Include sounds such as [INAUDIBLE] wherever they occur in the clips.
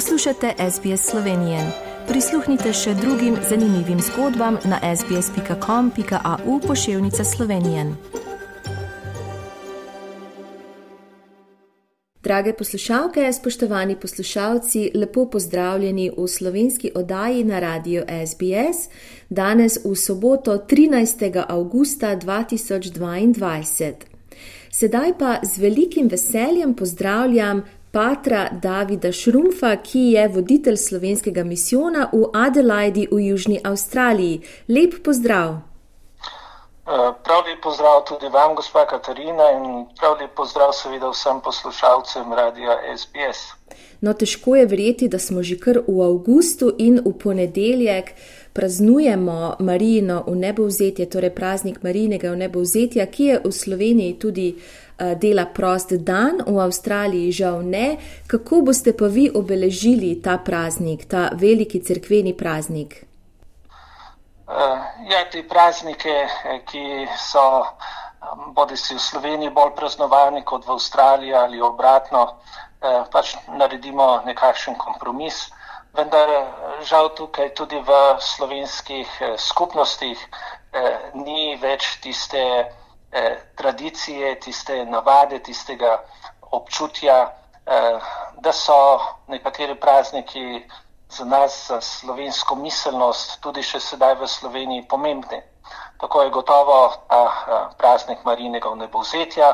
Poslušate SBS Slovenije. Prisluhnite še drugim zanimivim zgodbam na sbsp.com.au pošiljka Slovenije. Drage poslušalke, spoštovani poslušalci, lepo pozdravljeni v slovenski oddaji na radio SBS, danes v soboto 13. augusta 2022. Sedaj pa z velikim veseljem pozdravljam patra Davida Šrumfa, ki je voditelj slovenskega misijona v Adelaidi v Južni Avstraliji. Lep pozdrav. Eh, prav lep pozdrav tudi vam, gospa Katarina, in prav lep pozdrav seveda vsem poslušalcem radia SBS. No, težko je verjeti, da smo že kar v avgustu in v ponedeljek praznujemo Marijino v nebovzetje, torej praznik Marijinega v nebovzetja, ki je v Sloveniji tudi uh, dela prost dan, v Avstraliji žal ne. Kako boste pa vi obeležili ta praznik, ta veliki crkveni praznik? Uh, ja, te praznike, eh, ki so bodi si v Sloveniji bolj praznovani kot v Avstraliji ali obratno, pač naredimo nekakšen kompromis vendar žal tukaj tudi v slovenskih eh, skupnostih eh, ni več tiste eh, tradicije, tiste navade, tistega občutja, da so nekateri prazniki za nas, za slovensko miselnost, tudi še sedaj v Sloveniji pomembni. Tako je gotovo ta praznik Marinega v nebovzetja,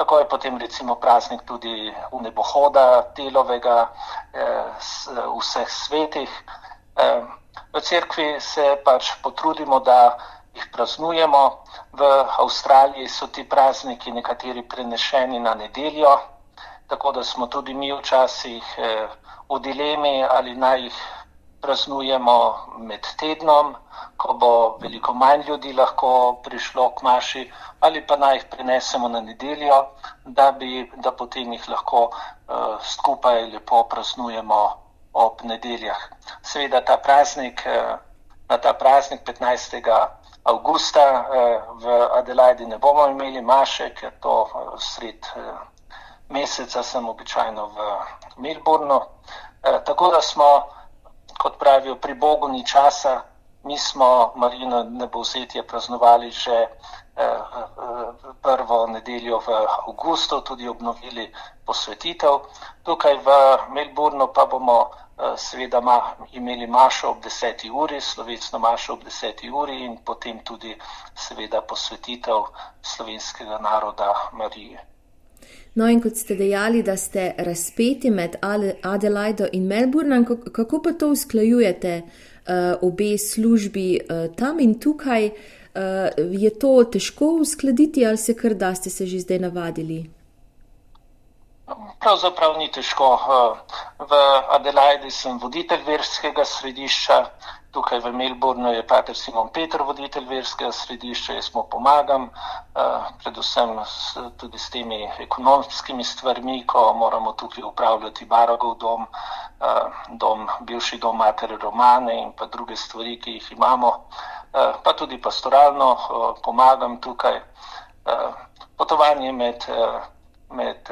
Tako je potem recimo praznik tudi v nebohoda delovega eh, vseh svetih. Eh, v cerkvi se pač potrudimo, da jih praznujemo. V Avstraliji so ti prazniki nekateri prenešeni na nedeljo, tako da smo tudi mi včasih eh, v dilemi, ali naj jih praznujemo med tednom, ko bo veliko manj ljudi lahko prišlo k maši, ali pa naj jih prenesemo na nedeljo, da, bi, da potem jih lahko uh, skupaj lepo praznujemo ob nedeljah. Seveda ta praznik, uh, na ta praznik 15. avgusta uh, v Adelaidi ne bomo imeli maše, ker to uh, sred uh, meseca sem običajno v Melbournu. Uh, tako da smo kot pravijo, pri Bogu ni časa. Mi smo Marino nebovzetje praznovali že eh, eh, prvo nedeljo v avgustu, tudi obnovili posvetitev. Tukaj v Melbournu pa bomo eh, seveda ma, imeli mašo ob 10. uri, slovesno mašo ob 10. uri in potem tudi seveda posvetitev slovenskega naroda Marije. No, in kot ste dejali, da ste razpeti med Adelaido in Melbournom, kako pa to usklajujete, uh, obe službi uh, tam in tukaj? Uh, je to težko uskladiti ali se kar da ste se že zdaj navadili? Pravzaprav ni težko. V Adelaidi sem voditelj verskega središča, Tukaj v Melbournu je pater Simon Petr, voditelj verskega središča, jaz mu pomagam, uh, predvsem s, tudi s temi ekonomskimi stvarmi, ko moramo tukaj upravljati Baragov dom, uh, dom, bivši dom matere Romane in pa druge stvari, ki jih imamo, uh, pa tudi pastoralno pomagam tukaj. Potovanje med, med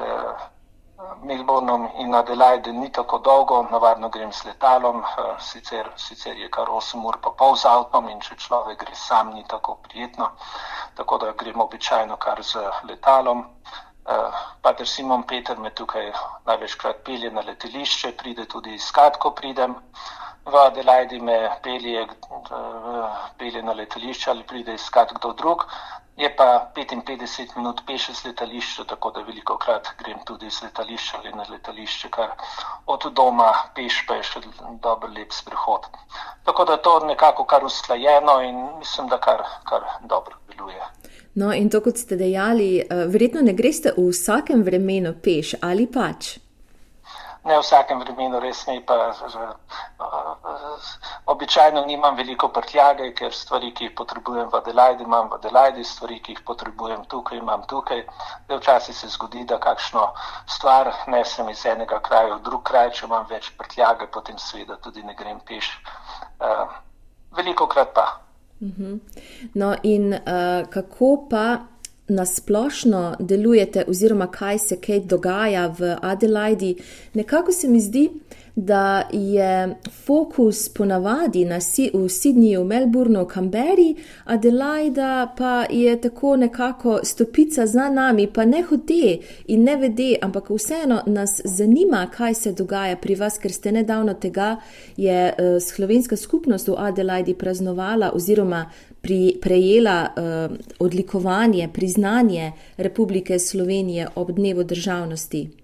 Melbournom in Adelaide ni tako dolgo, navadno grem s letalom, eh, sicer, sicer je kar 8 ur pa pol z avtom in če človek gre sam, ni tako prijetno, tako da grem običajno kar z letalom. Eh, pater Simon Peter me tukaj največkrat pelje na letališče, pride tudi iskat, ko pridem. V Adelaidi me pelje, eh, pelje na letališče ali pride iskat kdo drug. Je pa 55 minut peš z letališča, tako da veliko krat grem tudi z letališča ali na letališče, kar od doma peš pa je še dober lep sprehod. Tako da to nekako kar usklajeno in mislim, da kar, kar dobro deluje. No in to, kot ste dejali, eh, verjetno ne greste v vsakem vremenu peš ali pač ne v vsakem vremenu, res ne. Pa, že, običajno nimam veliko prtljage, ker stvari, ki jih potrebujem v Adelaidi, imam v Adelaidi, stvari, ki jih potrebujem tukaj, imam tukaj. Včasih se zgodi, da kakšno stvar nesem iz enega kraja v drug kraj, če imam več prtljage, potem seveda tudi ne grem peš. Veliko krat pa. Mhm. No, in uh, kako pa nasplošno delujete, oziroma kaj se kaj dogaja v Adelaidi. Nekako se mi zdi, da je fokus ponavadi na si, v Sydneyju, Melbourneu, Canberri, Adelaida pa je tako nekako stopica za nami, pa ne hote in ne vede, ampak vseeno nas zanima, kaj se dogaja pri vas, ker ste nedavno tega je uh, slovenska skupnost v Adelaidi praznovala oziroma pri, prejela uh, odlikovanje, priznanje Republike Slovenije ob dnevu državnosti.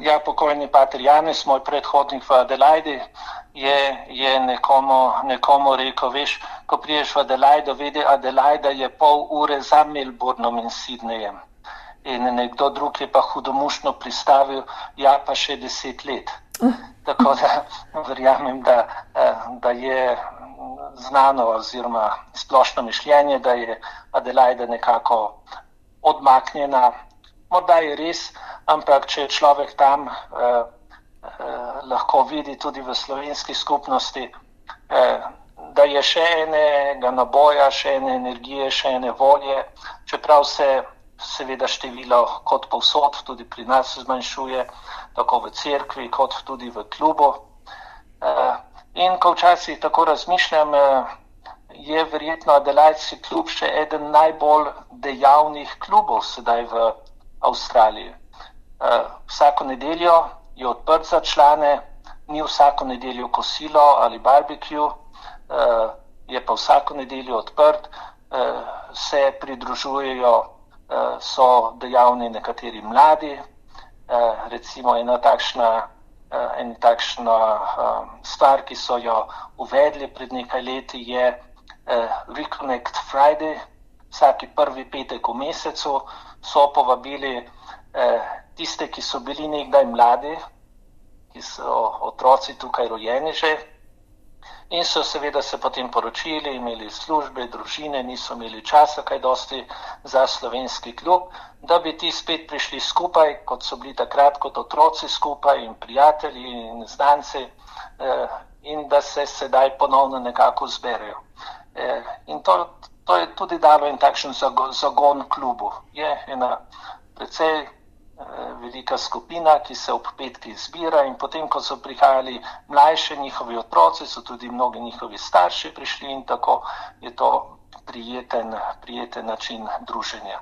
Ja, pokojni pater Janes, moj predhodnik v Adelaidi, je, je nekomu, nekomu rekel, veš, ko priješ v Adelaido, vidi, Adelaida je pol ure za Melbournom in Sydneyjem. In nekdo drug je pa hudomušno pristavil, ja, pa še deset let. Tako da verjamem, da, da je znano oziroma splošno mišljenje, da je Adelaida nekako odmaknjena. Morda je res, ampak če človek tam eh, eh, lahko vidi tudi v slovenski skupnosti, eh, da je še enega naboja, še ene energije, še ene volje, čeprav se seveda število kot povsod tudi pri nas zmanjšuje, tako v cerkvi kot tudi v klubu. Eh, In ko včasih tako razmišljam, eh, je verjetno Adelaidski klub še eden najbolj dejavnih klubov sedaj v. Eh, vsako nedeljo je odprt za člane, ni vsako nedeljo kosilo ali barbecue, eh, je pa vsako nedeljo odprt, se pridružujejo, so dejavni nekateri mladi, recimo ena takšna en takšna stvar, ki so jo uvedli pred nekaj leti, je Reconnect Friday. Vsaki prvi petek v mesecu so povabili uh, tiste, ki so bili nekdaj mladi, ki so otroci tukaj rojeni že, in so seveda se potem poročili, imeli službe, družine, niso imeli časa, kaj dosti za slovenski klub, da bi ti spet prišli skupaj, kot so bili takrat kot otroci skupaj in prijatelji in znanci eh, in da se sedaj ponovno nekako zberejo. Eh, in to, to je tudi dalo en takšen zagon klubu. Je ena precej Eh, velika skupina, ki se ob petki zbira in potem, ko so prihajali mlajše njihovi otroci, so tudi mnogi njihovi starši prišli in tako je to prijeten, prijeten način druženja.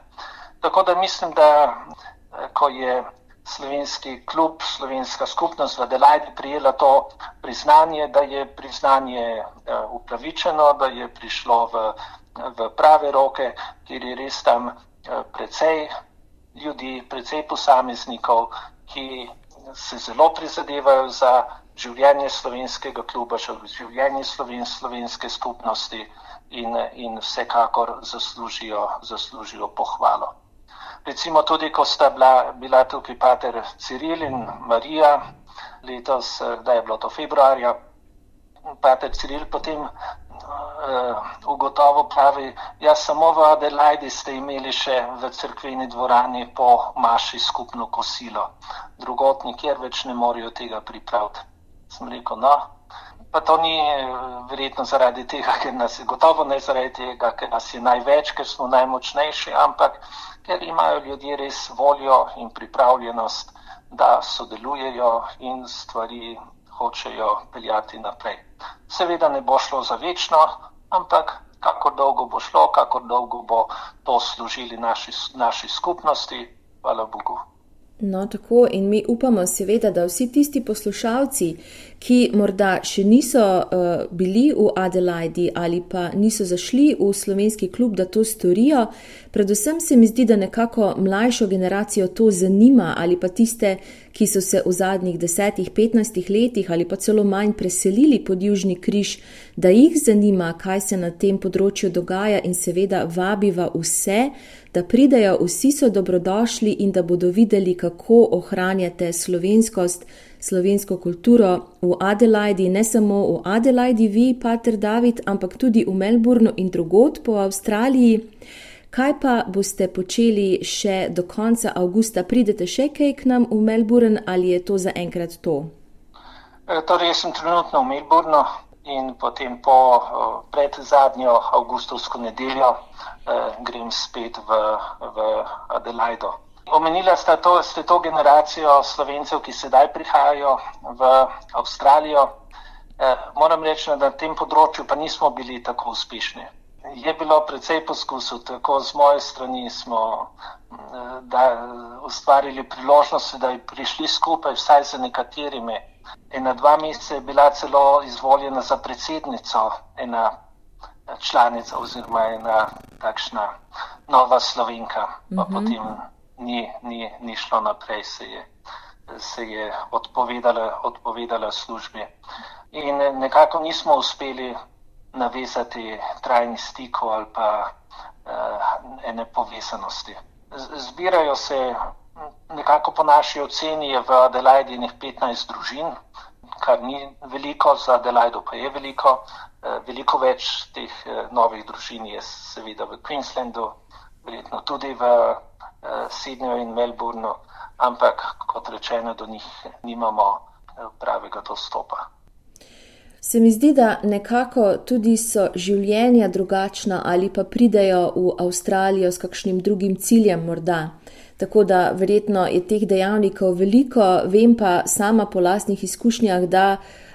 Tako da mislim, da eh, ko je slovenski klub, slovenska skupnost v Adelaidi prijela to priznanje, da je priznanje eh, upravičeno, da je prišlo v, v prave roke, kjer je res tam precej ljudi, predvsej posameznikov, ki se zelo prizadevajo za življenje slovenskega kluba, za življenje sloven, slovenske skupnosti in, in vsekakor zaslužijo, zaslužijo pohvalo. Recimo tudi, ko sta bila, bila tukaj pater Ciril in Marija, letos, kdaj je bilo to februarja, pater Ciril potem ugotovo pravi, ja, samo v Adelaidi ste imeli še v crkveni dvorani po maši skupno kosilo, drugot nikjer več ne morejo tega pripraviti. Sem rekel, no, pa to ni eh, verjetno zaradi tega, [LAUGHS] ker nas je gotovo ne zaradi tega, ker nas je največ, ker smo najmočnejši, ampak ker imajo ljudje res voljo in pripravljenost, da sodelujejo in stvari hočejo peljati naprej. Seveda ne bo šlo za večno, ampak kako dolgo bo šlo, kako dolgo bo to služili naši, naši skupnosti, hvala Bogu. No, tako in mi upamo, seveda, da vsi tisti poslušalci, ki morda še niso uh, bili v Adelaidi ali pa niso zašli v slovenski klub, da to storijo. Predvsem se mi zdi, da nekako mlajšo generacijo to zanima ali pa tiste, ki so se v zadnjih desetih, petnajstih letih ali pa celo manj preselili pod Južni križ, da jih zanima, kaj se na tem področju dogaja in seveda vabiva vse, da pridejo, vsi so dobrodošli in da bodo videli, kako ohranjate slovenskost, slovensko kulturo v Adelaidi, ne samo v Adelaidi, vi, Pater David, ampak tudi v Melbournu in drugod po Avstraliji. Kaj pa boste počeli še do konca avgusta? Pridete še kaj k nam v Melbourne ali je to zaenkrat to? E, torej, jaz sem trenutno v Melbournu in potem po pred zadnjo avgustovsko nedeljo eh, grem spet v, v Adelaido. Omenila sta to, ste to generacijo slovencev, ki sedaj prihajajo v Avstralijo. Eh, moram reči, da na tem področju pa nismo bili tako uspešni. Je bilo precej poskusov, tako z moje strani smo eh, da, ustvarili priložnost, da bi prišli skupaj vsaj z nekaterimi. Ena dva meseca je bila celo izvoljena za predsednico ena članica oziroma ena takšna nova slovenka, pa mhm. -huh. potem ni, ni, ni šlo naprej, se je, se je odpovedala, odpovedala službi. In nekako nismo uspeli navezati trajni stikov ali pa uh, ene povezanosti. Zbirajo se nekako po naši oceni je v Adelaidi 15 družin, kar ni veliko, za Adelaido pa je veliko. Eh, veliko več teh eh, novih družin je seveda v Queenslandu, verjetno tudi v Sydneyju in Melbourneu, ampak kot rečeno, do njih nimamo pravega dostopa. Se mi zdi, da nekako tudi so življenja drugačna ali pa pridejo v Avstralijo s kakšnim drugim ciljem morda. Tako da verjetno je teh dejavnikov veliko, vem pa sama po lastnih izkušnjah, da Eh,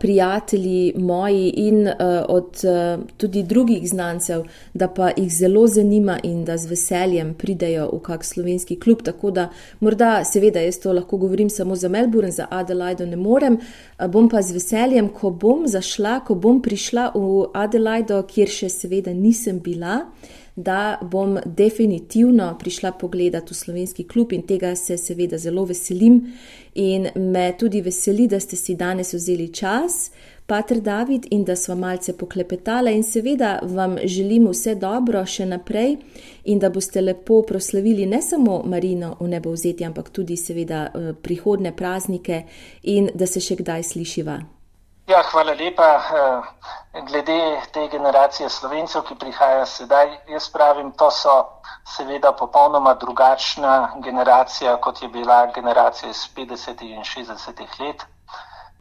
prijatelji moji in uh, od uh, tudi drugih znancev, da pa jih zelo zanima in da z veseljem pridejo v kak slovenski klub. Tako da morda, seveda, jaz to lahko govorim samo za Melbourne, za Adelaido ne morem, uh, bom pa z veseljem, ko bom zašla, ko bom prišla v Adelaido, kjer še seveda nisem bila da bom definitivno prišla pogledati v slovenski klub in tega se seveda zelo veselim. In me tudi veseli, da ste si danes vzeli čas, Pater David, in da smo malce poklepetali. In seveda vam želim vse dobro še naprej in da boste lepo proslavili ne samo Marino v nebo vzeti, ampak tudi seveda eh, prihodne praznike in da se še kdaj slišiva. Ja, hvala lepa. Eh, glede te generacije slovencev, ki prihaja sedaj, jaz pravim, to so seveda popolnoma drugačna generacija, kot je bila generacija iz 50. in 60. let.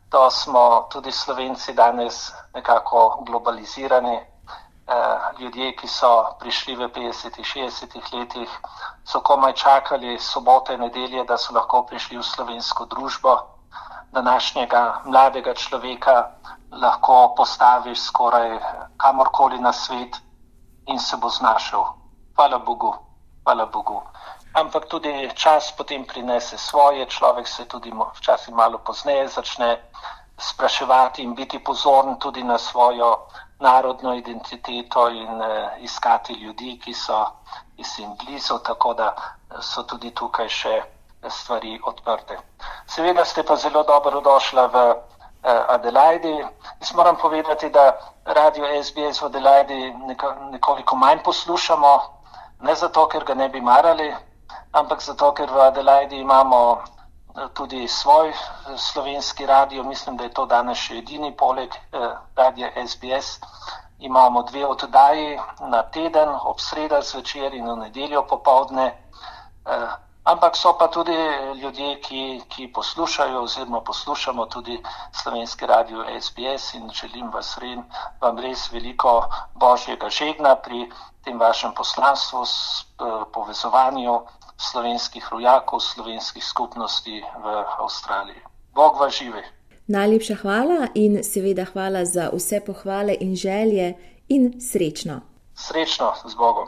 To smo tudi slovenci danes nekako globalizirani. Eh, ljudje, ki so prišli v 50. in 60. letih, so komaj čakali sobote, nedelje, da so lahko prišli v slovensko družbo današnjega mladega človeka lahko postaviš skoraj kamorkoli na svet in se bo znašel. Hvala Bogu, hvala Bogu. Ampak tudi čas potem prinese svoje, človek se tudi včasih malo pozneje začne spraševati in biti pozoren tudi na svojo narodno identiteto in eh, iskati ljudi, ki so jim blizu, tako da so tudi tukaj še stvari odprte. Seveda ste pa zelo dobro došla v eh, Adelaidi. Jaz moram povedati, da radio SBS v Adelaidi nekoliko manj poslušamo, ne zato, ker ga ne bi marali, ampak zato, ker v Adelaidi imamo eh, tudi svoj eh, slovenski radio. Mislim, da je to danes še edini poleg radio SBS. Imamo dve oddaji na teden, ob sredah zvečer in v nedeljo popovdne. Ampak so pa tudi ljudje, ki, ki poslušajo oziroma poslušamo tudi slovenski radio SBS in želim vas ren, vam res veliko božjega žegna pri tem vašem poslanstvu, s, eh, povezovanju slovenskih rojakov, slovenskih skupnosti v Avstraliji. Bog vas živi. Najlepša hvala in seveda hvala za vse pohvale in želje in srečno. Srečno z Bogom.